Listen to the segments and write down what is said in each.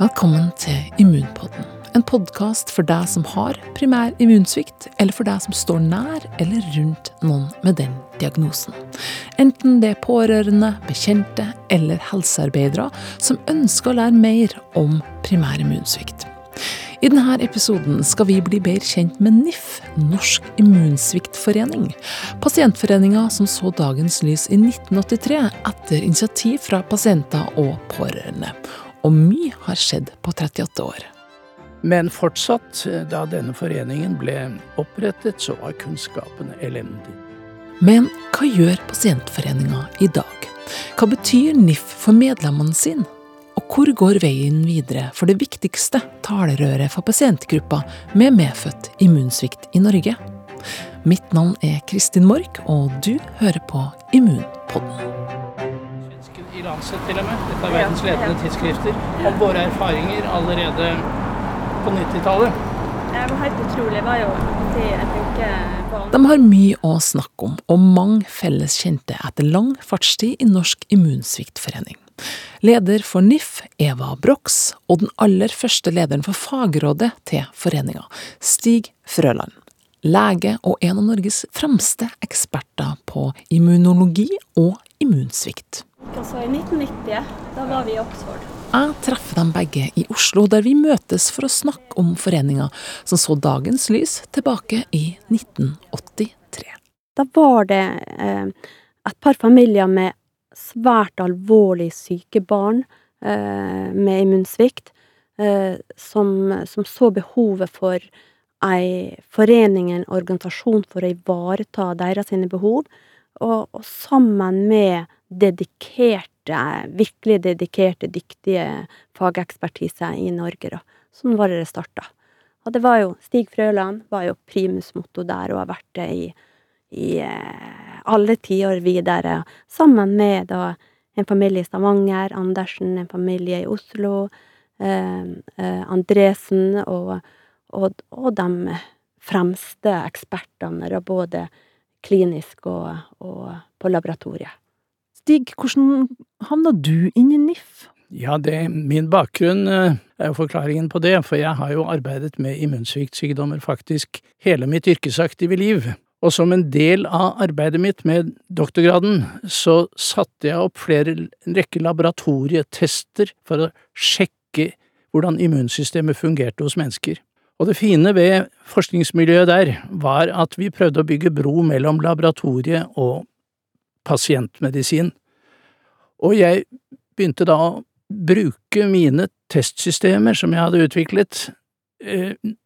Velkommen til Immunpodden. En podkast for deg som har primær immunsvikt, eller for deg som står nær eller rundt noen med den diagnosen. Enten det er pårørende, bekjente eller helsearbeidere som ønsker å lære mer om primær immunsvikt. I denne episoden skal vi bli bedre kjent med NIF, Norsk immunsviktforening. Pasientforeninga som så dagens lys i 1983 etter initiativ fra pasienter og pårørende. Og mye har skjedd på 38 år. Men fortsatt, da denne foreningen ble opprettet, så var kunnskapen elendig. Men hva gjør Pasientforeninga i dag? Hva betyr NIF for medlemmene sine? Og hvor går veien videre for det viktigste talerøret for pasientgruppa med medfødt immunsvikt i Norge? Mitt navn er Kristin Mork, og du hører på Immunpodden. I Lancet til og med, et av verdens ledende tidsskrifter, om våre erfaringer allerede på 90-tallet. Helt utrolig. Var jo jeg tenker De har mye å snakke om, og mange felles kjente etter lang fartstid i Norsk immunsviktforening. Leder for NIF, Eva Brox, og den aller første lederen for fagrådet til foreninga, Stig Frøland. Lege og en av Norges fremste eksperter på immunologi og immunsvikt. Altså, I 1990 da var vi i Oxford. Jeg treffer dem begge i Oslo, der vi møtes for å snakke om foreninga som så dagens lys tilbake i 1983. Da var det eh, et par familier med svært alvorlig syke barn eh, med immunsvikt, eh, som, som, så behovet for ei forening, en organisasjon, for å ivareta deres behov. Og, og, sammen med dedikerte, virkelig dedikerte, dyktige fagekspertiser i Norge, da. Sånn var det det starta. Og det var jo Stig Frøland var jo primusmotto der, og har vært det i, i eh, alle tiår videre. Sammen med da en familie i Stavanger, Andersen, en familie i Oslo, eh, eh, Andresen og, og, og de fremste ekspertene, da, både klinisk og, og på laboratoriet. Stig, hvordan havna du inn i NIF? Ja, det, min bakgrunn er jo forklaringen på det, for jeg har jo arbeidet med immunsviktsykdommer faktisk hele mitt yrkesaktive liv. Og som en del av arbeidet mitt med doktorgraden, så satte jeg opp flere, en rekke laboratorietester for å sjekke hvordan immunsystemet fungerte hos mennesker. Og det fine ved forskningsmiljøet der var at vi prøvde å bygge bro mellom laboratoriet og pasientmedisin. Og jeg begynte da å bruke mine testsystemer som jeg hadde utviklet,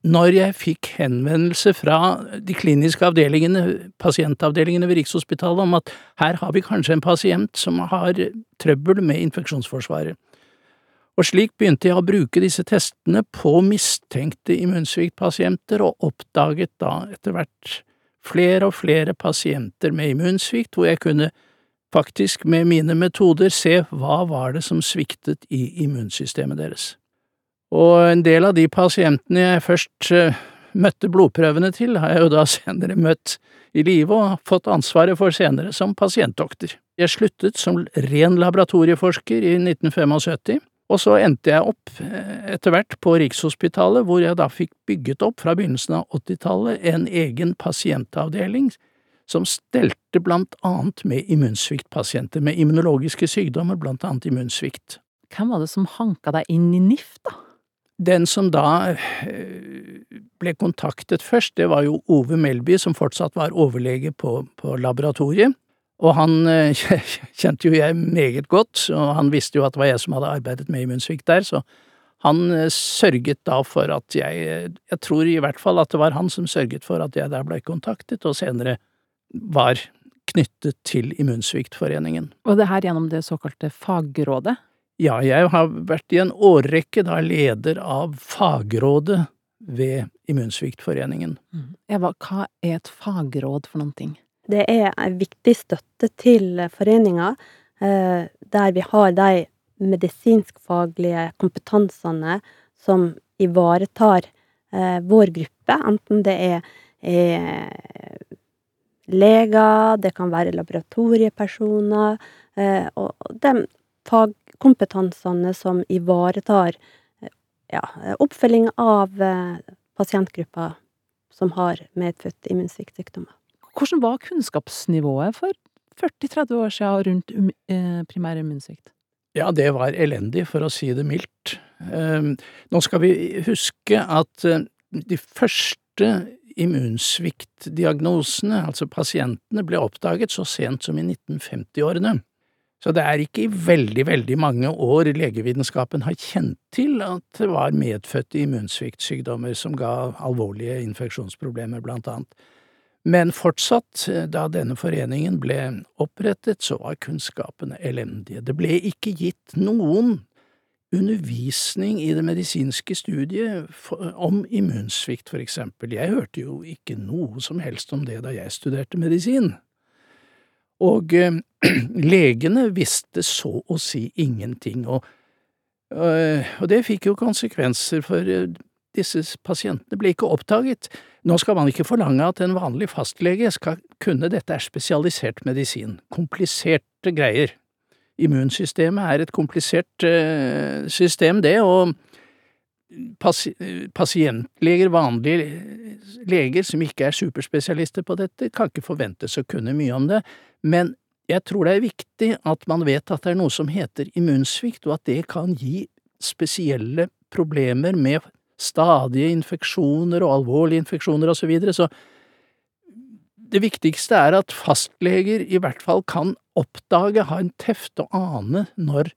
når jeg fikk henvendelse fra de kliniske avdelingene, pasientavdelingene ved Rikshospitalet, om at her har vi kanskje en pasient som har trøbbel med infeksjonsforsvaret. Og slik begynte jeg å bruke disse testene på mistenkte immunsviktpasienter, og oppdaget da etter hvert flere og flere pasienter med immunsvikt, hvor jeg kunne faktisk med mine metoder se hva var det som sviktet i immunsystemet deres. Og en del av de pasientene jeg først møtte blodprøvene til, har jeg jo da senere møtt i live og fått ansvaret for senere som pasientdoktor. Jeg sluttet som ren laboratorieforsker i 1975, og så endte jeg opp etter hvert på Rikshospitalet, hvor jeg da fikk bygget opp fra begynnelsen av 80-tallet en egen pasientavdeling som stelte blant annet med immunsviktpasienter med immunologiske sykdommer, blant annet immunsvikt. Hvem var det som hanka deg inn i NIF, da? Den som da ble kontaktet først, det var jo Ove Melby, som fortsatt var overlege på, på laboratoriet. Og han kjente jo jeg meget godt, og han visste jo at det var jeg som hadde arbeidet med immunsvikt der, så han sørget da for at jeg Jeg tror i hvert fall at det var han som sørget for at jeg der ble kontaktet, og senere var knyttet til Immunsviktforeningen. Og det her gjennom det såkalte fagrådet? Ja, jeg har vært i en årrekke da leder av fagrådet ved Immunsviktforeningen. Eva, hva er et fagråd for noen ting? Det er en viktig støtte til foreninga, der vi har de medisinskfaglige kompetansene som ivaretar vår gruppe, enten det er, er leger, det kan være laboratoriepersoner, og de fagkompetansene som ivaretar ja, oppfølging av pasientgrupper som har medfødt immunsviktsykdommer. Hvordan var kunnskapsnivået for 40-30 år siden rundt um, primær immunsvikt? Ja, det var elendig, for å si det mildt. Ehm, nå skal vi huske at de første immunsviktdiagnosene, altså pasientene, ble oppdaget så sent som i 1950-årene. Så det er ikke i veldig, veldig mange år legevitenskapen har kjent til at det var medfødte immunsviktsykdommer som ga alvorlige infeksjonsproblemer, blant annet. Men fortsatt, da denne foreningen ble opprettet, så var kunnskapene elendige. Det ble ikke gitt noen undervisning i det medisinske studiet om immunsvikt, for eksempel. Jeg hørte jo ikke noe som helst om det da jeg studerte medisin. Og øh, legene visste så å si ingenting, og, øh, og det fikk jo konsekvenser, for disse pasientene ble ikke oppdaget. Nå skal man ikke forlange at en vanlig fastlege skal kunne dette er spesialisert medisin, kompliserte greier. Immunsystemet er et komplisert uh, system, det, og pasi pasientleger, vanlige leger som ikke er superspesialister på dette, kan ikke forventes å kunne mye om det, men jeg tror det er viktig at man vet at det er noe som heter immunsvikt, og at det kan gi spesielle problemer med stadige infeksjoner og alvorlige infeksjoner og så videre, så det viktigste er at fastleger i hvert fall kan oppdage, ha en teft og ane når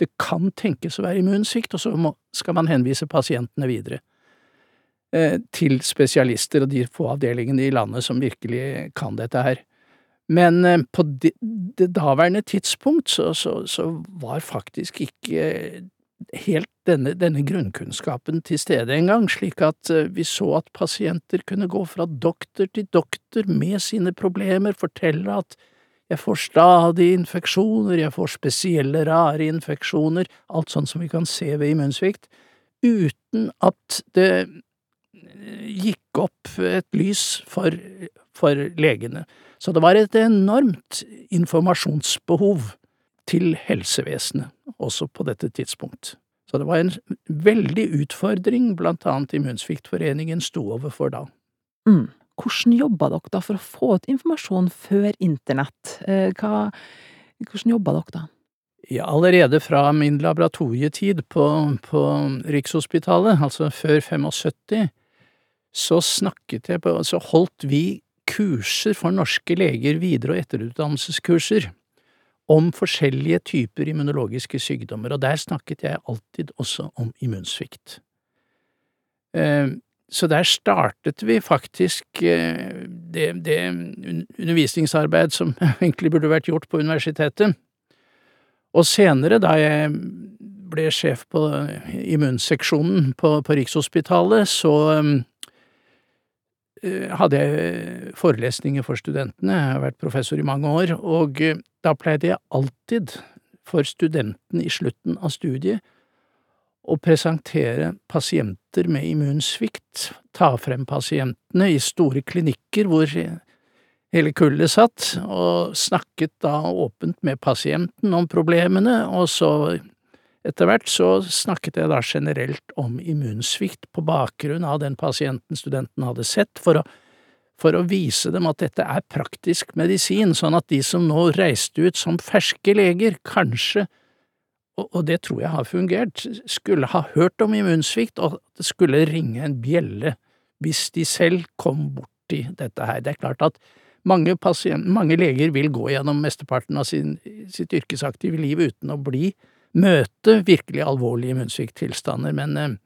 det kan tenkes å være immunsvikt, og så må, skal man henvise pasientene videre eh, til spesialister og de få avdelingene i landet som virkelig kan dette her. Men eh, på det, det daværende tidspunkt så, så, så, var faktisk ikke helt denne, denne grunnkunnskapen til stede en gang, slik at eh, vi så at pasienter kunne gå fra doktor til doktor med sine problemer, fortelle at jeg får stadig infeksjoner, jeg får spesielle rare infeksjoner, alt sånn som vi kan se ved immunsvikt, uten at det eh, gikk opp et lys for, for legene. Så det var et enormt informasjonsbehov til helsevesenet, også på dette tidspunkt. Så det var en veldig utfordring blant annet Immunsviktforeningen sto overfor da. Mm. Hvordan jobba dere da for å få ut informasjon før internett? Eh, hva, hvordan jobba dere da? Ja, allerede fra min laboratorietid på, på Rikshospitalet, altså før 75, så snakket jeg på, så holdt vi kurser for norske leger, videre- og etterutdannelseskurser om forskjellige typer immunologiske sykdommer, og der snakket jeg alltid også om immunsvikt. Eh, så der startet vi faktisk eh, det, det undervisningsarbeid som egentlig burde vært gjort på universitetet. Og senere, da jeg ble sjef på immunseksjonen på, på Rikshospitalet, så Eh, hadde jeg forelesninger for studentene, jeg har vært professor i mange år, og eh, da pleide jeg alltid for studentene i slutten av studiet å presentere pasienter med immunsvikt, ta frem pasientene i store klinikker hvor hele kullet satt, og snakket da åpent med pasienten om problemene, og så etter hvert så snakket jeg da generelt om immunsvikt på bakgrunn av den pasienten studenten hadde sett, for å, for å vise dem at dette er praktisk medisin, sånn at de som nå reiste ut som ferske leger, kanskje, og, og det tror jeg har fungert, skulle ha hørt om immunsvikt, og det skulle ringe en bjelle hvis de selv kom borti dette her. Det er klart at mange, pasient, mange leger vil gå gjennom mesteparten av sin, sitt yrkesaktive liv uten å bli møte virkelig alvorlige munnsvikttilstander, men eh,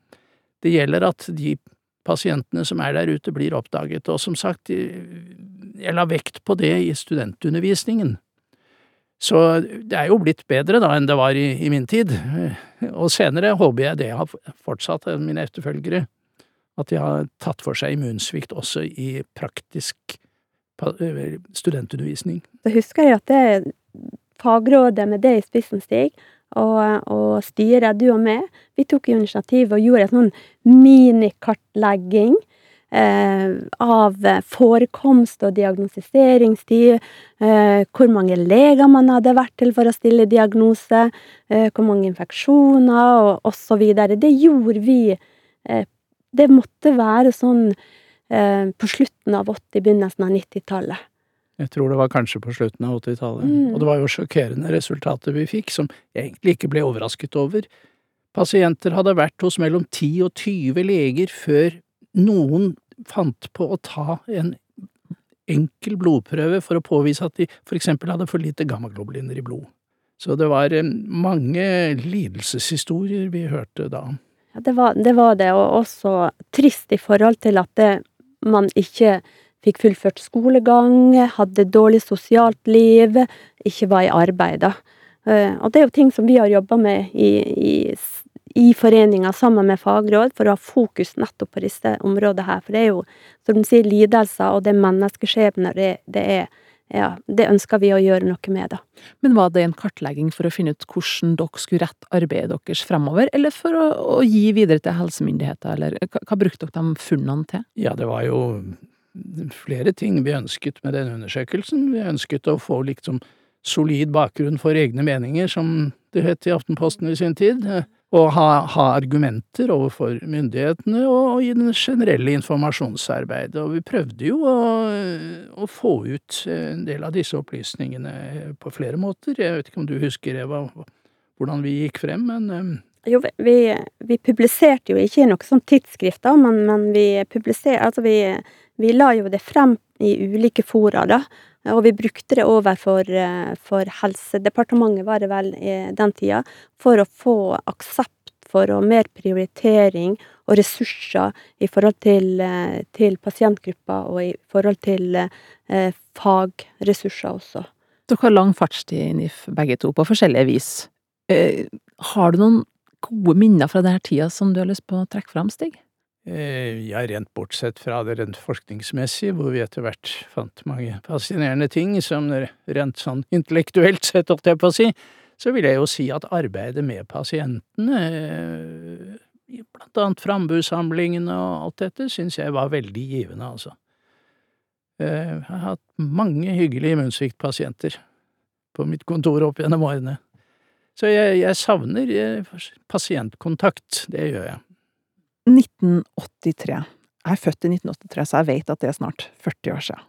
det gjelder at de pasientene som er der ute, blir oppdaget, og som sagt, jeg la vekt på det i studentundervisningen. Så det er jo blitt bedre da enn det var i, i min tid, og senere håper jeg det har fortsatt mine etterfølgere, at de har tatt for seg immunsvikt også i praktisk studentundervisning. Så husker jeg at det fagrådet med det i spissen, Stig, og, og styret, du og meg, vi tok jo initiativ og gjorde en sånn minikartlegging eh, av forekomst og diagnostiseringstid, eh, hvor mange leger man hadde vært til for å stille diagnose, eh, hvor mange infeksjoner og osv. Det gjorde vi Det måtte være sånn på slutten av 80-, begynnelsen av 90-tallet. Jeg tror det var kanskje på slutten av 80-tallet. Mm. Og det var jo sjokkerende resultater vi fikk, som jeg egentlig ikke ble overrasket over. Pasienter hadde vært hos mellom 10 og 20 leger før noen fant på å ta en enkel blodprøve for å påvise at de for eksempel hadde for lite gammaglobuliner i blod. Så det var eh, mange lidelseshistorier vi hørte da. Ja, det var, det var det, og også trist i forhold til at det, man ikke fikk fullført skolegang, hadde dårlig sosialt liv, ikke var i arbeid, da. Eh, Og det er jo ting som vi har jobba med i, i, i foreninga sammen med fagråd, for å ha fokus nettopp på disse områdene her. For det er jo, som du sier, lidelser, og det er menneskeskjebner, det, det er ja, det ønsker vi å gjøre noe med, da. Men var det en kartlegging for å finne ut hvordan dere skulle rette arbeidet deres fremover, eller for å, å gi videre til helsemyndigheter, eller hva, hva brukte dere de funnene til? Ja, det var jo flere ting vi ønsket med den undersøkelsen. Vi ønsket å få liksom solid bakgrunn for egne meninger, som det het i Aftenposten i sin tid, og ha, ha argumenter overfor myndighetene og, i den generelle informasjonsarbeidet. Og vi prøvde jo å, å få ut en del av disse opplysningene på flere måter. Jeg vet ikke om du husker, Eva, hvordan vi gikk frem, men eh, Jo, vi- vi, publiserte jo ikke i noe sånt tidsskrift, da, men, men vi Altså, vi, vi la jo det frem i ulike fora, da. Og vi brukte det overfor eh, for Helsedepartementet, var det vel den tida, for å få aksept for og mer prioritering og ressurser i forhold til, eh, til pasientgrupper og i forhold til eh, fagressurser også. Dere har lang fartstid i NIF, begge to, på forskjellige vis. Eh, har du noen gode minner fra denne tida som du har lyst på å trekke fram, Stig? Eh, Ja, rent bortsett fra det rent forskningsmessige, hvor vi etter hvert fant mange fascinerende ting, som rent sånn intellektuelt sett, holdt jeg på å si, så vil jeg jo si at arbeidet med pasientene, eh, blant annet frambusamlingene og alt dette, syns jeg var veldig givende, altså. Eh, Jeg har hatt mange hyggelige immunsviktpasienter på mitt kontor opp gjennom årene. Så jeg, jeg savner pasientkontakt, det gjør jeg. 1983. Jeg er født i 1983, så jeg vet at det er snart 40 år siden.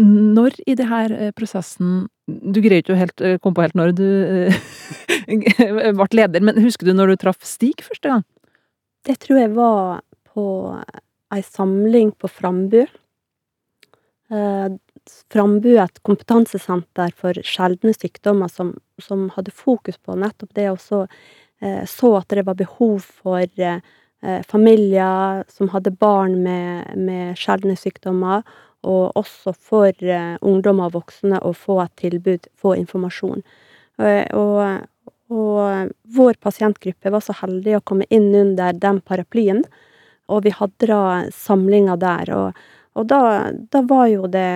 Når i det her eh, prosessen Du greier ikke å eh, komme på helt når du eh, ble leder, men husker du når du traff Stig første gang? Det tror jeg var på ei samling på Frambu. Frambu er et kompetansesenter for sjeldne sykdommer som, som hadde fokus på nettopp det, og så så at det var behov for familier som hadde barn med, med sjeldne sykdommer, og også for eh, ungdommer og voksne å få et tilbud, få informasjon. Eh, og, og vår pasientgruppe var så heldig å komme inn under den paraplyen, og vi hadde da samlinger der. Og, og da, da var jo det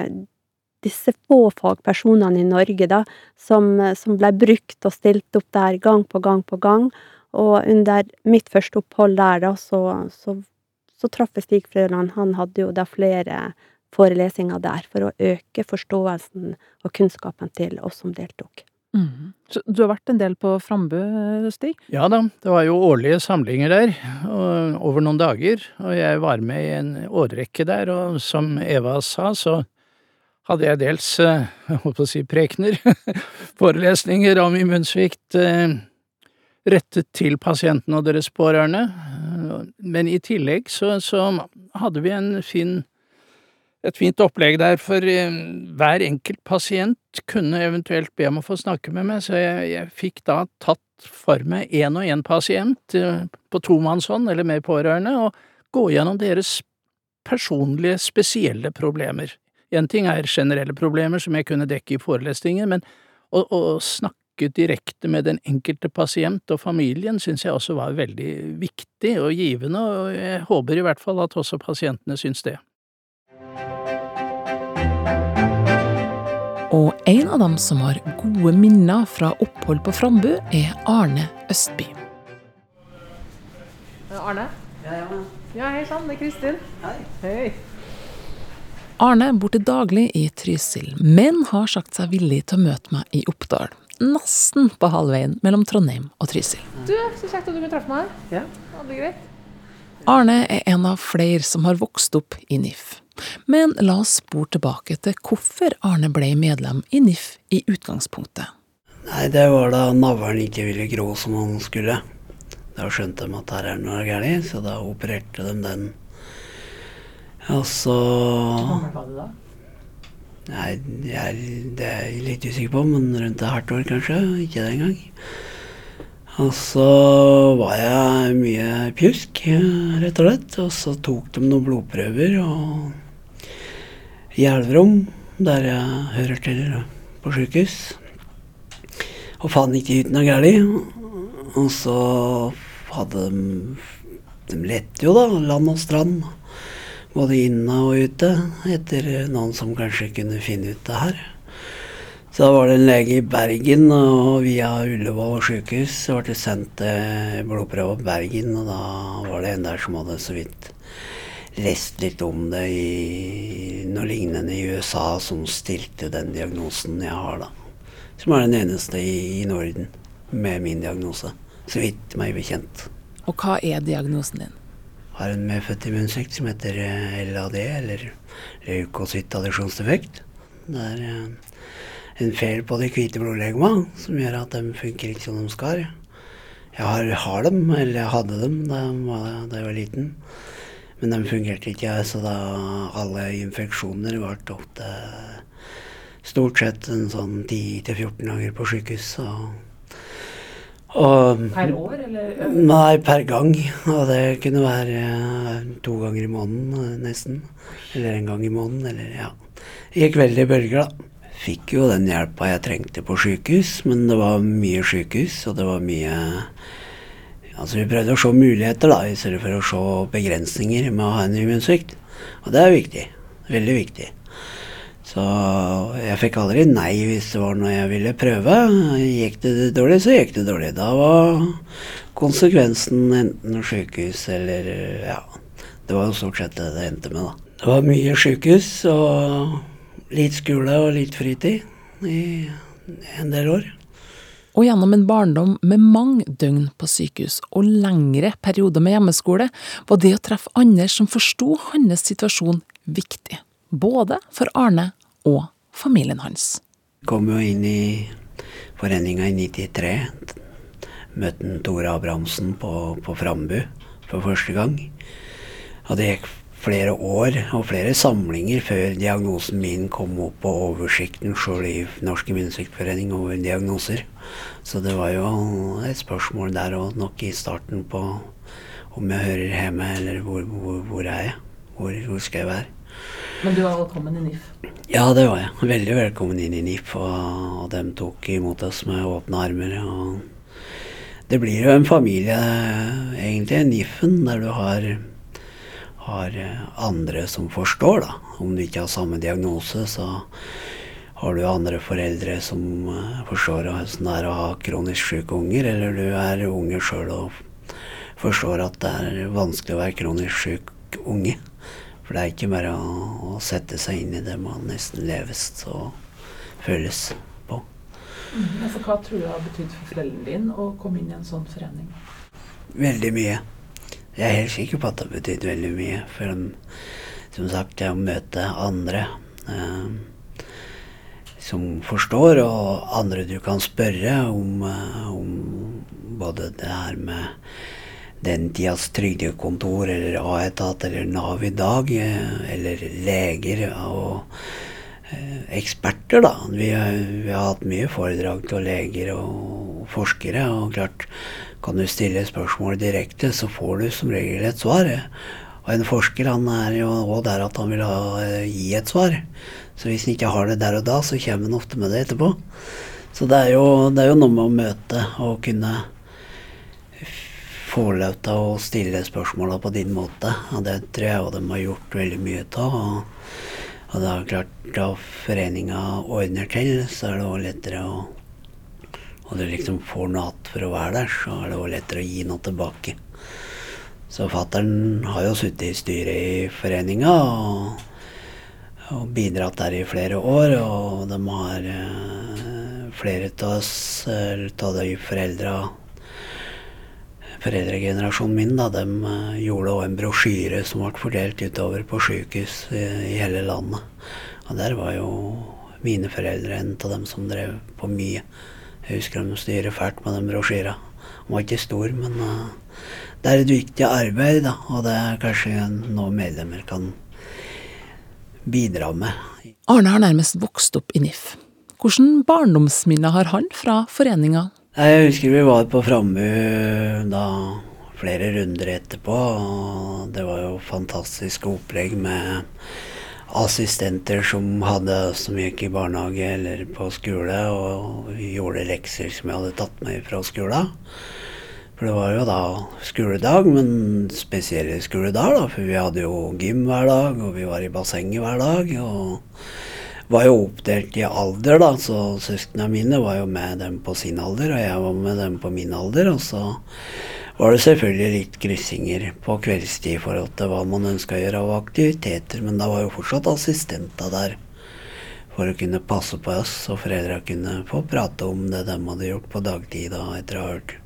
disse få fagpersonene i Norge da, som, som ble brukt og stilt opp der gang på gang på gang. Og under mitt første opphold der, da, så, så, så traff jeg Stig Frøland. Han hadde jo da flere forelesninger der for å øke forståelsen og kunnskapen til oss som deltok. Så du har vært en del på Frambu, Stig? Ja da, det var jo årlige samlinger der, og, over noen dager, og jeg var med i en årrekke der, og som Eva sa, så hadde jeg dels, eh, jeg holdt på å si prekener, forelesninger om immunsvikt eh, rettet til pasientene og deres pårørende, men i tillegg så, så hadde vi fin et fint opplegg der, for eh, hver enkelt pasient kunne eventuelt be om å få snakke med meg, så jeg, jeg fikk da tatt for meg én og én pasient eh, på tomannshånd eller med pårørende, og gå gjennom deres personlige, spesielle problemer. En ting er generelle problemer som jeg kunne dekke i forelesninger, men å, å snakke direkte med den enkelte pasient og familien syns jeg også var veldig viktig og givende, og jeg håper i hvert fall at også pasientene syns det. Og en av dem som har gode minner fra opphold på Frambu, er Arne Østby. Arne, Ja, hei sann, det er Kristin. Hei. Hei. Arne bor til daglig i Trysil, men har sagt seg villig til å møte meg i Oppdal. Nesten på halvveien mellom Trondheim og Trysil. Du, så kjekt at du vil treffe meg. Ja. Er greit. Arne er en av flere som har vokst opp i NIF. Men la oss spore tilbake til hvorfor Arne ble medlem i NIF i utgangspunktet. Nei, det var da navlen ikke ville grå som han skulle. Da skjønte de at her er noe galt, så da opererte de den. Og så var det da? Nei, er, det er jeg litt usikker på, men rundt et halvt år kanskje. Ikke det engang. Og så var jeg mye pjusk, rett og slett. Og så tok de noen blodprøver og i Elverum, der jeg hører til på sjukehus. Og fant ikke ut noe galt. Og så hadde de De lette jo, da, land og strand. Både inne og ute, etter noen som kanskje kunne finne ut det her. Så da var det en lege i Bergen, og via Ullevål sykehus så ble det sendt eh, blodprøve på Bergen, og da var det en der som hadde så vidt lest litt om det i noe lignende i USA, som stilte den diagnosen jeg har, da. Som er den eneste i, i Norden med min diagnose, så vidt meg bekjent. Og hva er diagnosen din? Har en medfødt immunsvikt som heter eh, LAD, eller leukocytadisjonsdefekt. Det er eh, en feil på de hvite blodlegema som gjør at de funker ikke som de skal. Jeg har, har dem, eller jeg hadde dem da jeg var liten. Men de fungerte ikke, så da alle infeksjoner ble ofte stort sett en sånn 10-14 dager på sykehus. Og, Per år, eller? Nei, per gang. Og det kunne være eh, to ganger i måneden eh, nesten. Eller en gang i måneden, eller ja. Det gikk veldig i bølger, da. Fikk jo den hjelpa jeg trengte på sykehus, men det var mye sykehus, og det var mye Altså, vi prøvde å se muligheter, da, i stedet for å se begrensninger med å ha en immunsvikt. Og det er viktig. Veldig viktig. Så jeg fikk aldri nei hvis det var noe jeg ville prøve. Gikk det dårlig, så gikk det dårlig. Da var konsekvensen enten sykehus eller ja. Det var jo stort sett det det endte med, da. Det var mye sykehus og litt skole og litt fritid i en del år. Og gjennom en barndom med mange døgn på sykehus og lengre perioder med hjemmeskole, var det å treffe andre som forsto hans situasjon viktig. Både for Arne og familien hans. Kom jo inn i foreninga i 93. Møtte Tore Abrahamsen på, på Frambu for første gang. Og det gikk flere år og flere samlinger før diagnosen min kom opp på oversikten sjøl i Norsk immunsviktforening over diagnoser. Så det var jo et spørsmål der og nok i starten på om jeg hører hjemme, eller hvor, hvor, hvor er jeg? Hvor, hvor skal jeg være? Men du var velkommen i NIF? Ja, det var jeg. Veldig velkommen inn i NIF, og, og de tok imot oss med åpne armer. og Det blir jo en familie, egentlig, NIF-en, der du har har andre som forstår, da. Om du ikke har samme diagnose, så har du andre foreldre som forstår hvordan det er å ha kronisk syke unger, eller du er unge sjøl og forstår at det er vanskelig å være kronisk syk unge. For det er ikke bare å, å sette seg inn i det man nesten leves og føles på. Mm, altså, hva tror du har betydd for foreldrene dine å komme inn i en sånn forening? Veldig mye. Jeg er helt sikker på at det har betydd veldig mye. For som sagt, det å møte andre eh, som forstår, og andre du kan spørre om, om både det her med den tidas trygdekontor eller A-etat eller Nav i dag, eller leger og eh, eksperter, da. Vi, vi, har hatt mye foredrag til leger og forskere, og klart kan du stille spørsmål direkte, så får du som regel et svar. Og en forsker han er jo òg der at han vil ha, gi et svar. Så hvis han ikke har det der og da, så kommer han ofte med det etterpå. Så det er jo, det er jo noe med å møte og kunne få lov til å stille spørsmåla på din måte. Og det tror jeg de har gjort veldig mye av. Og, og det er klart, da foreninga ordner til, så er det òg lettere å Og du liksom får noe igjen for å være der, så er det òg lettere å gi noe tilbake. Så fattern har jo sittet i styret i foreninga og, og bidratt der i flere år. Og de har eh, flere av oss, av de foreldra Foreldregenerasjonen min da, de eh, gjorde en brosjyre som ble fordelt utover på sykehus i, i hele landet. Og der var jo mine foreldre en av dem som drev på mye. Jeg husker de styrer fælt med den brosjyra. Den var ikke stor, men uh, det er et viktig arbeid, da, og det er kanskje noe medlemmer kan bidra med. Arne har nærmest vokst opp i NIF. Hvordan barndomsminner har han fra foreninga? Jeg husker vi var på Frambu da flere runder etterpå, og det var jo fantastiske opplegg med assistenter som hadde som gikk i barnehage eller på skole, og gjorde lekser som jeg hadde tatt med fra skolen. For det var jo da skoledag, men spesielle skoledager, da. For vi hadde jo gym hver dag, og vi var i bassenget hver dag. Og var jo oppdelt i alder, da. Så søsknene mine var jo med dem på sin alder, og jeg var med dem på min alder. Og så var det selvfølgelig litt kryssinger på kveldstid i forhold til hva man ønska å gjøre av aktiviteter, men da var jo fortsatt assistenter der for å kunne passe på oss, og foreldra kunne få prate om det de hadde gjort på dagtid da, etter å ha hørt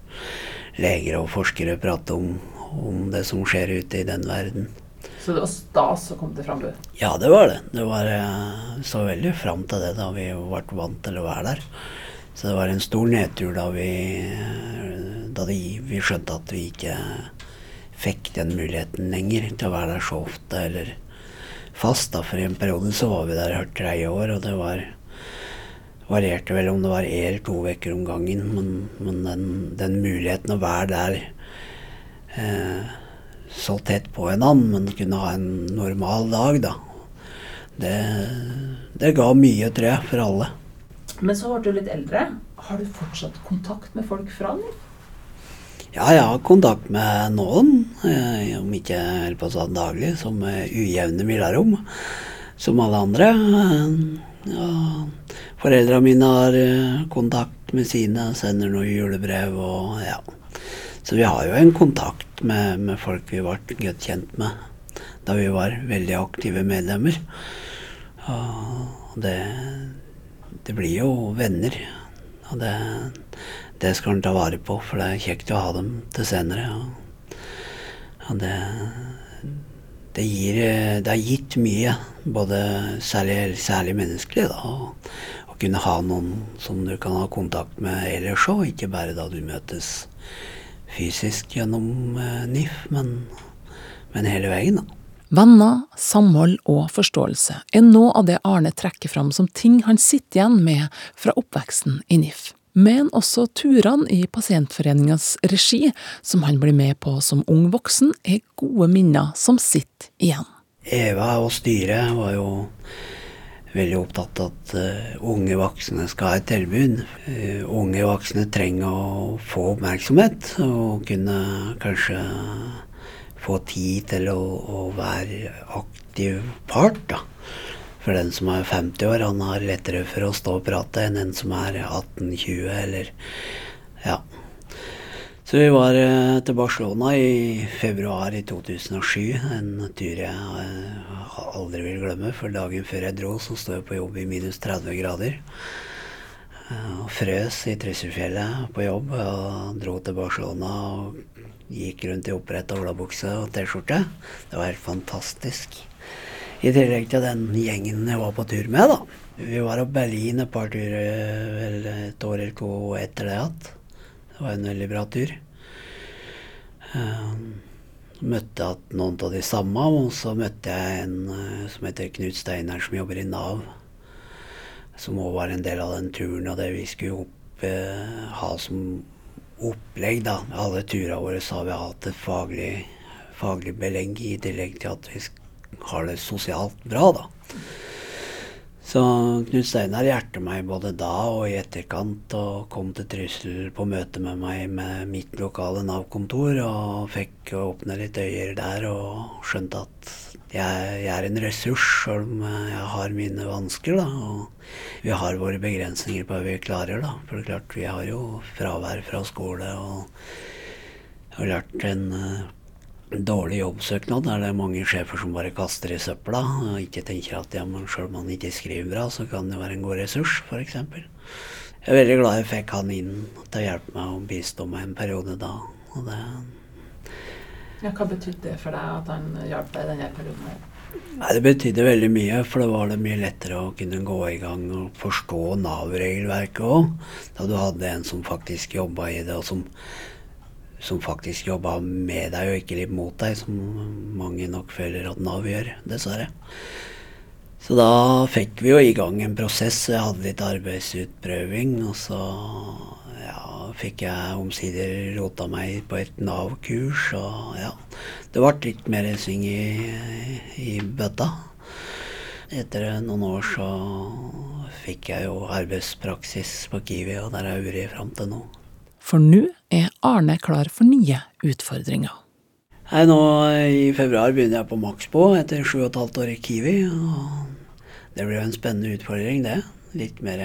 leger og forskere prate om, om det som skjer ute i den verden. Så det var stas å komme til Frambu? Ja, det var det. Det var eh, så veldig fram til det da vi ble vant til å være der. Så det var en stor nedtur da vi, da de, vi skjønte at vi ikke fikk den muligheten lenger til å være der så ofte eller fast. da, For i en periode så var vi der hvert tredje år, og det var varierte vel om det var én eller to uker om gangen, men, men den, den, muligheten å være der eh, så tett på en annen, men kunne ha en normal dag, da, det, det ga mye, tror jeg, for alle. Men så ble du litt eldre. Har du fortsatt kontakt med folk fra NIF? Ja, jeg har kontakt med noen, eh, om ikke helt på sånn daglig, som ujevne mellomrom, som alle andre. Ja, Foreldra mine har eh, kontakt med sine, sender noen julebrev og ja. Så vi har jo en kontakt med, med folk vi ble godt kjent med da vi var veldig aktive medlemmer. Og det, det blir jo venner. Og det, det skal en ta vare på, for det er kjekt å ha dem til senere. Og, og det, det, gir, det har gitt mye, både særlig, særlig menneskelig, da, og, kunne ha noen som du kan ha kontakt med ellers òg, ikke bare da du møtes fysisk gjennom eh, NIF, men, men hele veien, da. Venner, samhold og forståelse er noe av det Arne trekker fram som ting han sitter igjen med fra oppveksten i NIF. Men også turene i Pasientforeningas regi, som han blir med på som ung voksen, er gode minner som sitter igjen. Eva og styret var jo veldig opptatt av at uh, unge voksne skal ha et tilbud. Uh, unge voksne trenger å få oppmerksomhet og kunne kanskje få tid til å, å være aktiv part. da. For den som er 50 år, han har lettere for å stå og prate enn en som er 18-20 eller ja. Så vi var eh, til Barcelona i februar i 2007. En tur jeg eh, aldri vil glemme. For dagen før jeg dro, så sto jeg på jobb i minus 30 grader. Eh, og frøs i Trysilfjellet på jobb. Og dro til Barcelona og gikk rundt i oppretta olabukse og T-skjorte. Det var helt fantastisk. I tillegg til den gjengen jeg var på tur med, da. Vi var oppe Berlin et par turer, et år eller to etter det igjen. Det var en veldig bra tur. Uh, møtte noen av de samme, og så møtte jeg en uh, som heter Knut Steinar, som jobber i Nav. Som òg var en del av den turen og det vi skulle opp, uh, ha som opplegg. da. Alle turene våre så har vi hatt et faglig, faglig belegg, i tillegg til at vi har det sosialt bra. da. Så Knut Steinar hjertet meg både da og i etterkant, og kom til Trysil på møte med meg med mitt lokale Nav-kontor, og fikk åpne litt øyer der og skjønte at jeg, jeg er en ressurs, selv om jeg har mine vansker. da, Og vi har våre begrensninger på hva vi klarer, da. For det er klart, vi har jo fravær fra skole og har lært en dårlig jobbsøknad, der det er mange sjefer som bare kaster i søpla og ikke tenker at ja, selv om han ikke skriver bra, så kan det være en god ressurs, f.eks. Jeg er veldig glad jeg fikk han inn til å hjelpe meg og bistå meg en periode da. Og det ja, hva betydde det for deg at han hjalp deg i denne perioden? Nei, Det betydde veldig mye, for det var det mye lettere å kunne gå i gang og forstå Nav-regelverket òg. Da du hadde en som faktisk jobba i det, og som, som faktisk jobba med deg og ikke litt mot deg, som mange nok føler at Nav gjør, dessverre. Så da fikk vi jo i gang en prosess. Jeg hadde litt arbeidsutprøving, og så fikk jeg omsider rota meg på et Nav-kurs, og ja. Det ble litt mer sving i, i bøtta. Etter noen år så fikk jeg jo arbeidspraksis på Kiwi, og der har jeg vært fram til nå. For nå er Arne klar for nye utfordringer. Hei, nå I februar begynner jeg på Maxbo etter sju og et halvt år i Kiwi. og Det blir jo en spennende utfordring, det. Litt mer,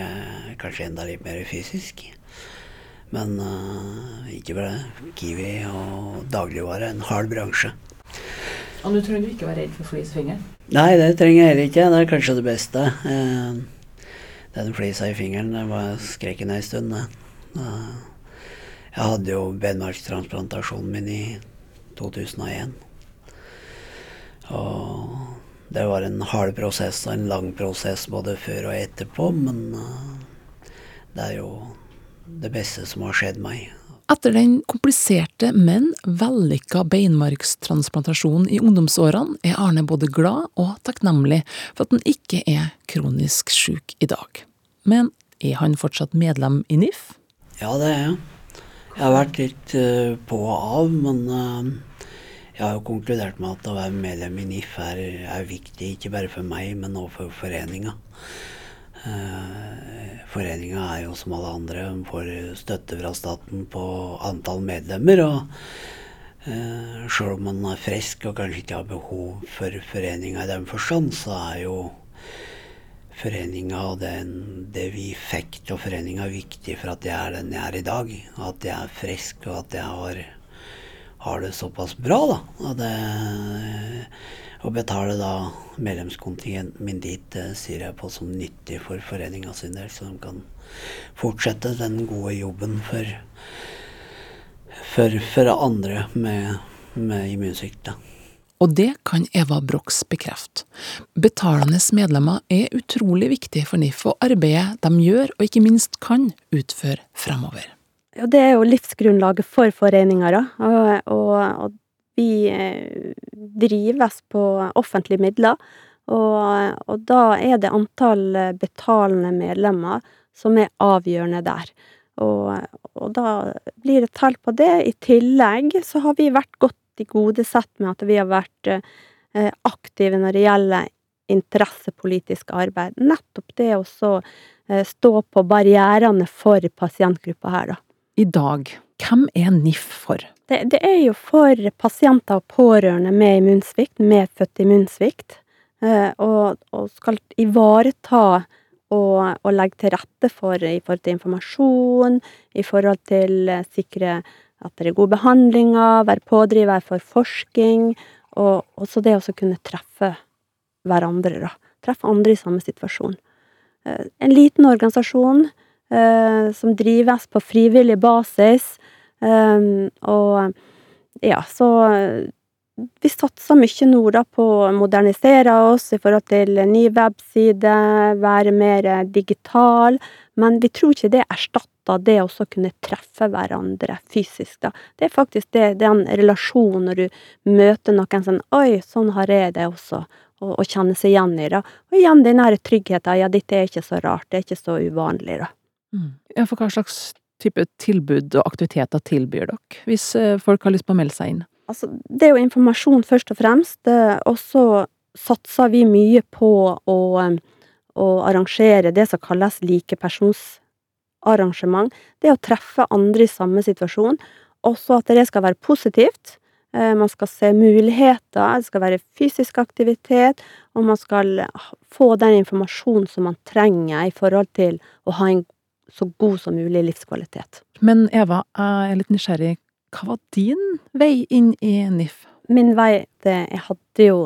kanskje enda litt mer fysisk. Men uh, ikke bare Kiwi og dagligvare. En hard bransje. Og nå trenger du ikke være redd for flisfingeren? Nei, det trenger jeg heller ikke. Det er kanskje det beste. Uh, den flisa i fingeren det var skrekken ei stund. Uh, jeg hadde jo benmarkstransplantasjonen min i 2001. Og det var en hard prosess og en lang prosess både før og etterpå, men det er jo det beste som har skjedd meg. Etter den kompliserte, men vellykka beinmargstransplantasjonen i ungdomsårene, er Arne både glad og takknemlig for at han ikke er kronisk syk i dag. Men er han fortsatt medlem i NIF? Ja, det er jeg. Jeg har vært litt uh, på og av, men uh, jeg har jo konkludert med at å være medlem i NIF er, er viktig, ikke bare for meg, men også for foreninga. Uh, Foreninga er jo som alle andre, får støtte fra staten på antall medlemmer. og eh, Sjøl om man er frisk og kanskje ikke har behov for foreninga i den forstand, så er jo foreninga og den, det vi fikk til foreninga viktig for at jeg er den jeg er i dag. At jeg er frisk, og at jeg har, har det såpass bra, da. Og, det, å betale da medlemskontingenten min dit, det sier jeg på som nyttig for foreninga sin del, så de kan fortsette den gode jobben for, for, for andre med, med immunsvikt. Og det kan Eva Brox bekrefte. Betalende medlemmer er utrolig viktig for NIF og arbeidet de gjør og ikke minst kan utføre fremover. Ja, det er jo livsgrunnlaget for foreninga, da. Og, og, og vi eh, drives på offentlige midler, og, og da er det antall betalende medlemmer som er avgjørende der. Og, og da blir det tall på det. I tillegg så har vi vært godt tilgodesett med at vi har vært eh, aktive når det gjelder interessepolitisk arbeid. Nettopp det å stå på barrierene for pasientgruppa her, da. I dag, hvem er NIF for? Det, det, er jo for pasienter og pårørende med immunsvikt, medfødt immunsvikt, eh, og, og, skal ivareta og, og, legge til rette for i forhold til informasjon, i forhold til sikre at det er gode behandlinger, være pådriver for forskning, og også det å kunne treffe hverandre, da. Treffe andre i samme situasjon. Uh, en liten organisasjon uh, som drives på frivillig basis, Um, og ja, så vi satser mye nå da på å modernisere oss i forhold til ny webside, være mer digital, men vi tror ikke det erstatter det å kunne treffe hverandre fysisk, da. Det er faktisk det, den relasjonen når du møter noen sånn Oi, sånn har jeg det også. Og, og kjenne seg igjen i det. Og igjen den nære tryggheten. Ja, dette er ikke så rart. Det er ikke så uvanlig, da. Mm. Ja, for hva slags type tilbud og aktiviteter tilbyr dere, hvis eh, folk har lyst på å melde seg inn? Altså, det er jo informasjon først og fremst, og så satser vi mye på å, å arrangere det som kalles likepersonsarrangement. Det å treffe andre i samme situasjon, også at det skal være positivt. Eh, man skal se muligheter, det skal være fysisk aktivitet, og man skal få den informasjonen som man trenger i forhold til å ha en så god som mulig livskvalitet. Men Eva, jeg er litt nysgjerrig. Hva var din vei inn i NIF? min vei det, Jeg hadde jo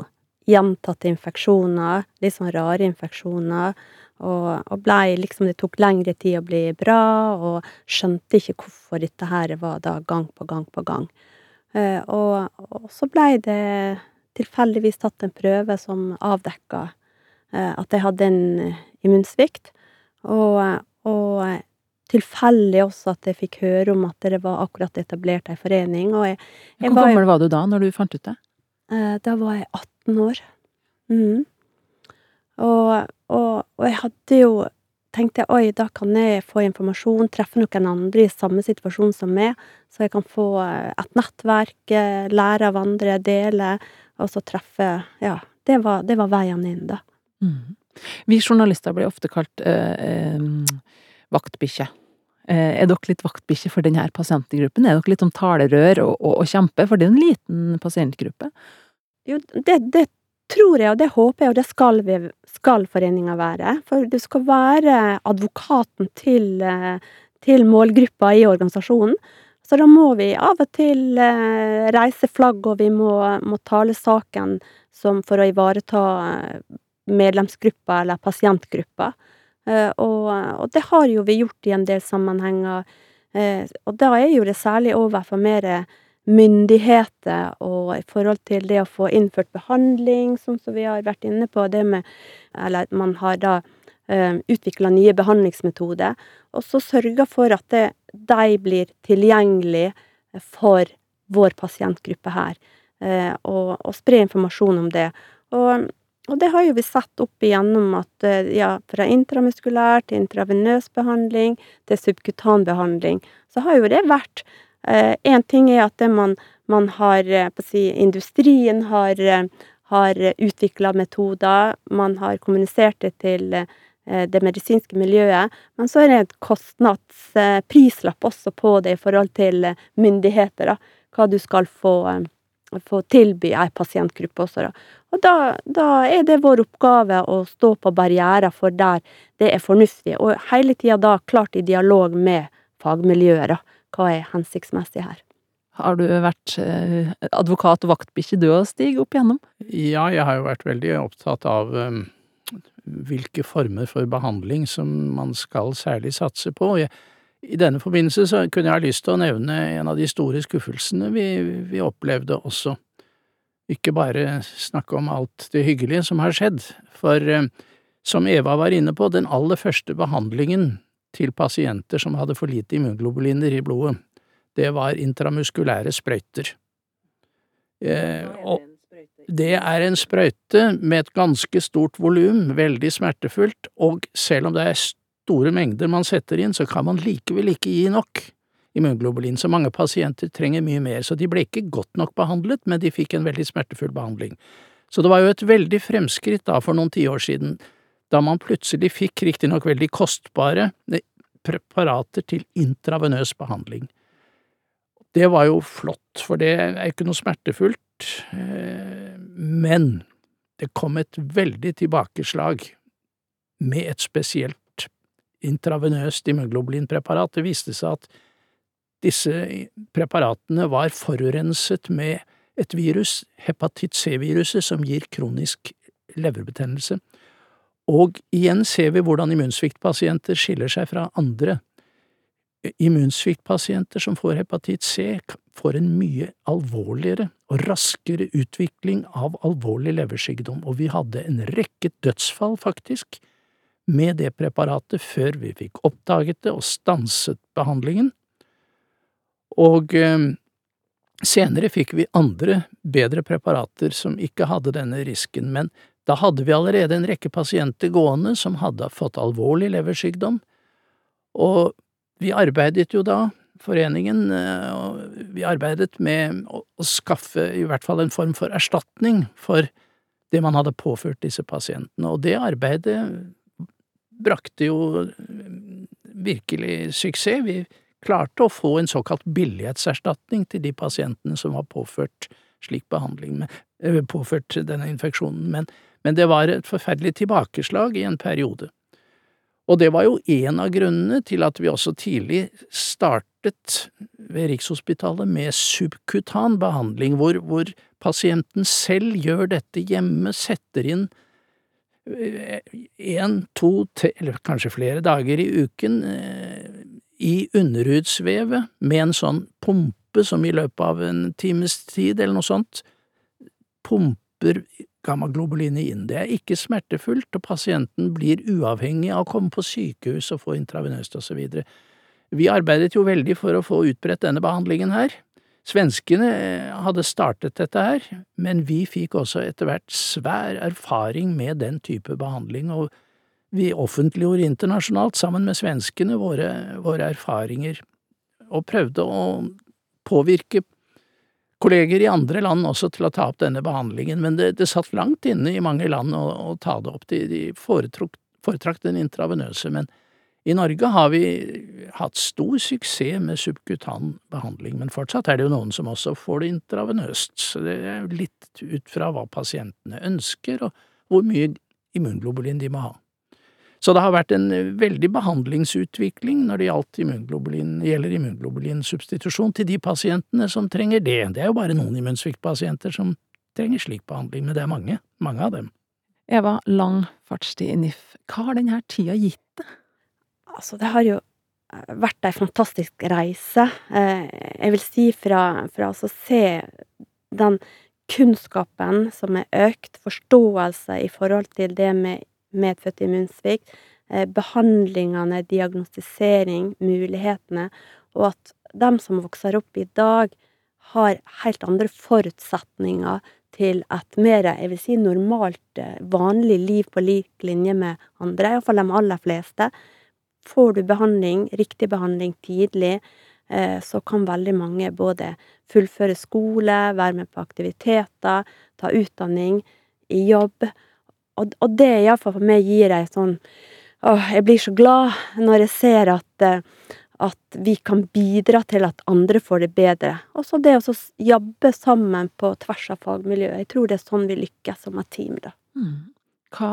gjentatte infeksjoner, litt sånn rare infeksjoner, og, og blei liksom Det tok lengre tid å bli bra, og skjønte ikke hvorfor dette her var da gang på gang på gang. Eh, og, og så blei det tilfeldigvis tatt en prøve som avdekka eh, at jeg hadde en immunsvikt, og, og tilfeldig også at jeg fikk høre om at det var akkurat etablert ei forening, og jeg, jeg Hvor var jo- var du da, når du fant ut det? Eh, Da var jeg 18 år. Mhm. Og, og, og jeg hadde jo tenkte jeg, oi, da kan jeg få informasjon, treffe noen andre i samme situasjon som meg, så jeg kan få eh, et nettverk, eh, lære av andre, dele, og så treffe Ja, det var, det var veien inn, da. Mm. Vi journalister blir ofte kalt øh, øh, vaktbikkje. Eh, er dere litt vaktbikkje for denne pasientgruppen? Er dere litt som talerør og, og, og kjempe, for det er en liten pasientgruppe? Jo, det, det tror jeg, og det håper jeg, og det skal, vi, skal foreninga være. For du skal være advokaten til, eh, til målgruppa i organisasjonen. Så da må vi av og til eh, reise flagg, og vi må, må tale saken for å ivareta medlemsgruppa eller pasientgruppa. Eh, og, og det har jo vi gjort i en del sammenhenger. Eh, og da er jo det særlig overfor mer myndigheter og i forhold til det å få innført behandling, sånn som vi har vært inne på, det med Eller man har da uh, utvikla nye behandlingsmetoder, og så sørga for at det, de blir tilgjengelig for vår pasientgruppe her, eh, og, og spre informasjon om det. Og, og det har jo vi sett opp igjennom at eh, ja, fra intramuskulær til intravenøs behandling til subkutan behandling, så har jo det vært Én ting er at det man, man har eh, på å si, Industrien har, eh, har utvikla metoder, man har kommunisert det til eh, det medisinske miljøet, men så er det et kostnadsprislapp også på det i forhold til eh, myndigheter, da. Hva du skal få, eh, få tilby ei pasientgruppe også, da. Og da, da er det vår oppgave å stå på barrierer for der det er fornuftig, og hele tida da klart i dialog med fagmiljøet, da. Hva er hensiktsmessig her? Har du vært eh, advokat og vaktbikkje du òg, Stig, opp igjennom? Ja, jeg har jo vært veldig opptatt av um, hvilke former for behandling som man skal særlig satse på. Jeg, I denne forbindelse så kunne jeg ha lyst til å nevne en av de store skuffelsene vi, vi opplevde også. Ikke bare snakke om alt det hyggelige som har skjedd, for um, som Eva var inne på, den aller første behandlingen til pasienter som hadde for lite immunglobuliner i blodet, det var intramuskulære sprøyter. Eh, og det er en sprøyte med et ganske stort volum, veldig smertefullt, og selv om det er store mengder man setter inn, så kan man likevel ikke gi nok immunglobulin, så mange pasienter trenger mye mer, så de ble ikke godt nok behandlet, men de fikk en veldig smertefull behandling. Så det var jo et veldig fremskritt da for noen tiår siden, da man plutselig fikk riktignok veldig kostbare preparater til intravenøs behandling. Det var jo flott, for det er ikke noe smertefullt, men det kom et veldig tilbakeslag med et spesielt intravenøst immunglobulinpreparat. Det viste seg at disse preparatene var forurenset med et virus, hepatitt C-viruset, som gir kronisk leverbetennelse. Og igjen ser vi hvordan immunsviktpasienter skiller seg fra andre. Immunsviktpasienter som får hepatitt C, får en mye alvorligere og raskere utvikling av alvorlig leversykdom, og vi hadde en rekke dødsfall, faktisk, med det preparatet før vi fikk oppdaget det og stanset behandlingen. Og eh, senere fikk vi andre, bedre preparater som ikke hadde denne risken, men da hadde vi allerede en rekke pasienter gående som hadde fått alvorlig leversykdom, og vi arbeidet jo da, foreningen, vi arbeidet med å skaffe i hvert fall en form for erstatning for det man hadde påført disse pasientene, og det arbeidet brakte jo virkelig suksess. Vi klarte å få en såkalt billighetserstatning til de pasientene som var påført slik behandling, påført denne infeksjonen, men men det var et forferdelig tilbakeslag i en periode. Og det var jo en av grunnene til at vi også tidlig startet ved Rikshospitalet med subkutan behandling, hvor, hvor pasienten selv gjør dette hjemme, setter inn én, to, tre, eller kanskje flere dager i uken i underhudsvevet med en sånn pumpe som i løpet av en times tid eller noe sånt pumper gammaglobulinet inn. Det er ikke smertefullt, og pasienten blir uavhengig av å komme på sykehus og få intravenøst og så videre. Vi arbeidet jo veldig for å få utbredt denne behandlingen her. Svenskene eh, hadde startet dette her, men vi fikk også etter hvert svær erfaring med den type behandling, og vi offentliggjorde internasjonalt sammen med svenskene våre, våre erfaringer, og prøvde å påvirke kolleger i andre land også til å ta opp denne behandlingen, men det, det satt langt inne i mange land å, å ta det opp. De, de foretrakk den intravenøse, men i Norge har vi hatt stor suksess med subkutan behandling, men fortsatt er det jo noen som også får det intravenøst, så det er litt ut fra hva pasientene ønsker og hvor mye immunglobulin de må ha. Så det har vært en veldig behandlingsutvikling når det gjaldt immunglobulin, gjelder immunglobulinsubstitusjon til de pasientene som trenger det. Det er jo bare noen immunsviktpasienter som trenger slik behandling, men det er mange, mange av dem. Eva, lang fartstid i NIF. Hva har denne tida gitt deg? Altså, det har jo vært ei fantastisk reise. Eh, jeg vil si fra, fra å se den kunnskapen som er økt, forståelse i forhold til det med medfødt immunsvikt, eh, behandlingene, diagnostisering, mulighetene, og at de som vokser opp i dag, har helt andre forutsetninger til et mer, jeg vil si, normalt, vanlig liv på lik linje med andre, iallfall de aller fleste. Får du behandling, riktig behandling tidlig, eh, så kan veldig mange både fullføre skole, være med på aktiviteter, ta utdanning, i jobb. Og, og det iallfall for meg gir ei sånn Åh, jeg blir så glad når jeg ser at, eh, at vi kan bidra til at andre får det bedre. Og så det å jobbe sammen på tvers av fagmiljøet. Jeg tror det er sånn vi lykkes som et team, da. Mm. Hva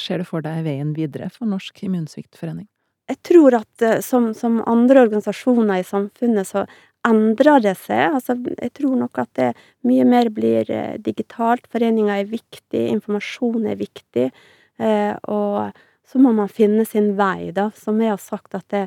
ser du for deg veien videre for Norsk immunsviktforening? Jeg tror at eh, som, som, andre organisasjoner i samfunnet, så endrer det seg. Altså, jeg tror nok at det mye mer blir eh, digitalt. Foreninga er viktig, informasjon er viktig. Eh, og så må man finne sin vei, da. Som jeg har sagt, at det,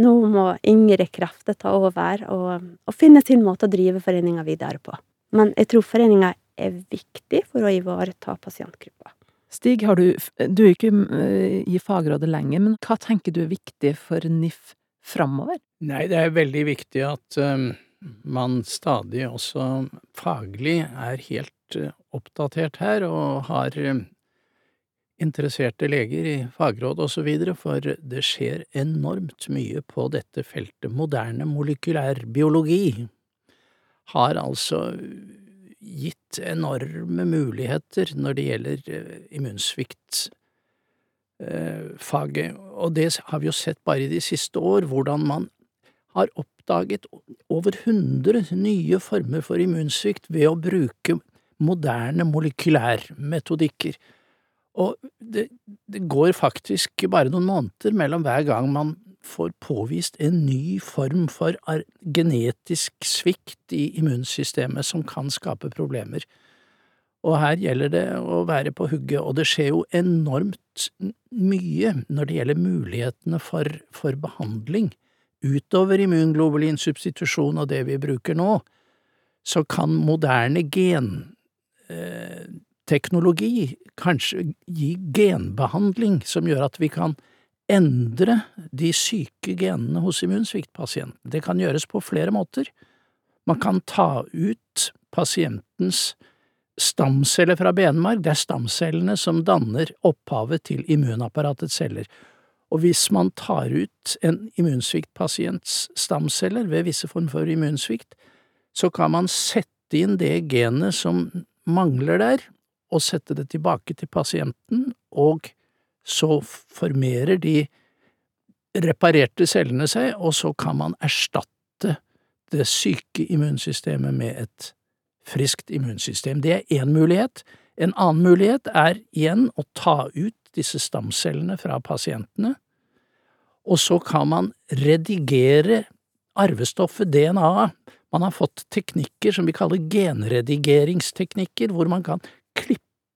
nå må yngre krefter ta over og, og finne sin måte å drive foreninga videre på. Men jeg tror foreninga er viktig for å ivareta pasientgruppa. Stig, du, du er ikke eh, i fagrådet lenger, men hva tenker du er viktig for NIF framover? Nei, det er veldig viktig at um, man stadig også faglig er helt uh, oppdatert her, og har interesserte leger i fagråd videre, for det skjer enormt mye på dette feltet. Moderne molekylærbiologi har altså gitt enorme muligheter når det gjelder eh, immunsviktfaget, og det har vi jo sett bare i de siste år, hvordan man har oppdaget over hundre nye former for immunsvikt ved å bruke moderne molekylærmetodikker. Og det, det går faktisk bare noen måneder mellom hver gang man får påvist en ny form for genetisk svikt i immunsystemet som kan skape problemer. Og her gjelder det å være på hugget, og det skjer jo enormt mye når det gjelder mulighetene for, for behandling. Utover immunglobulinsubstitusjon og det vi bruker nå, så kan moderne genteknologi eh, kanskje gi genbehandling som gjør at vi kan endre de syke genene hos immunsviktpasienten. Det kan gjøres på flere måter. Man kan ta ut pasientens stamceller fra benmarg, det er stamcellene som danner opphavet til immunapparatets celler. Og hvis man tar ut en immunsviktpasients stamceller ved visse former for immunsvikt, så kan man sette inn det genet som mangler der, og sette det tilbake til pasienten, og så formerer de reparerte cellene seg, og så kan man erstatte det syke immunsystemet med et friskt immunsystem. Det er én mulighet. En annen mulighet er igjen å ta ut disse stamcellene fra pasientene, og så kan man redigere arvestoffet DNA-et. Man har fått teknikker som vi kaller genredigeringsteknikker, hvor man kan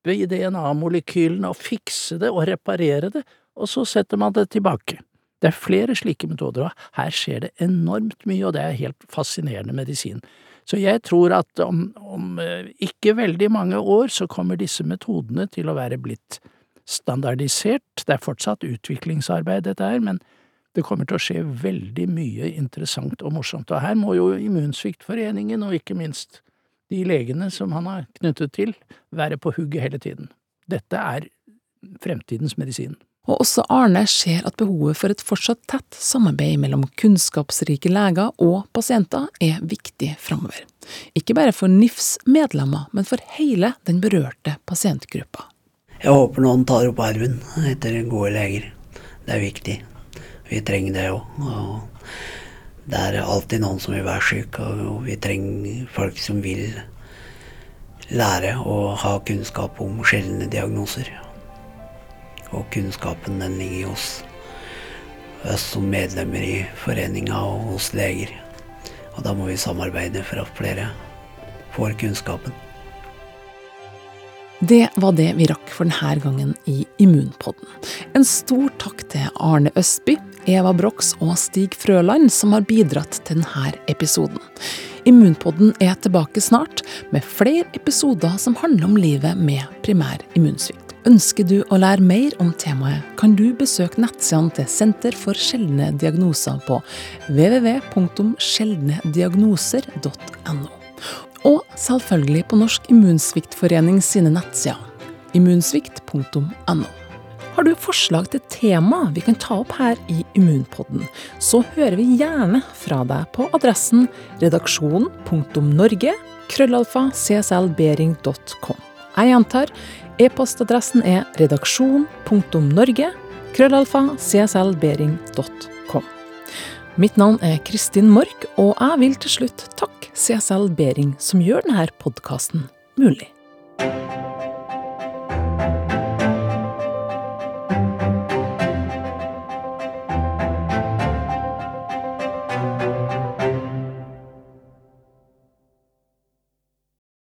klippe i DNA-molekylene og fikse det og reparere det, og så setter man det tilbake. Det er flere slike metoder, og her skjer det enormt mye, og det er helt fascinerende medisin. Så jeg tror at om, om eh, ikke veldig mange år så kommer disse metodene til å være blitt standardisert. Det er fortsatt utviklingsarbeid, dette her, men det kommer til å skje veldig mye interessant og morsomt. Og her må jo Immunsviktforeningen, og ikke minst de legene som han er knyttet til, være på hugget hele tiden. Dette er fremtidens medisin. Og også Arne ser at behovet for et fortsatt tett samarbeid mellom kunnskapsrike leger og pasienter er viktig framover. Ikke bare for NIFs medlemmer, men for hele den berørte pasientgruppa. Jeg håper noen tar opp arven etter gode leger. Det er viktig. Vi trenger det òg. Det er alltid noen som vil være syk, og vi trenger folk som vil lære og ha kunnskap om sjeldne diagnoser. Og kunnskapen den ligger hos oss som medlemmer i foreninga og hos leger. Og da må vi samarbeide for at flere får kunnskapen. Det var det vi rakk for denne gangen i Immunpodden. En stor takk til Arne Østby, Eva Brox og Stig Frøland som har bidratt til denne episoden. Immunpodden er tilbake snart, med flere episoder som handler om livet med primær immunsvikt. Ønsker du å lære mer om temaet, kan du besøke nettsidene til Senter for sjeldne diagnoser på www.sjeldnediagnoser.no. Og selvfølgelig på Norsk immunsviktforening sine nettsider immunsvikt.no. Har du forslag til tema vi kan ta opp her i Immunpodden, så hører vi gjerne fra deg på adressen redaksjonen.norge krøllalfa cslbering.com. Jeg gjentar E-postadressen er redaksjon.norge krøllalfa cslbering.com. Mitt navn er Kristin Mork, og jeg vil til slutt takke CSL Bering som gjør denne podkasten mulig.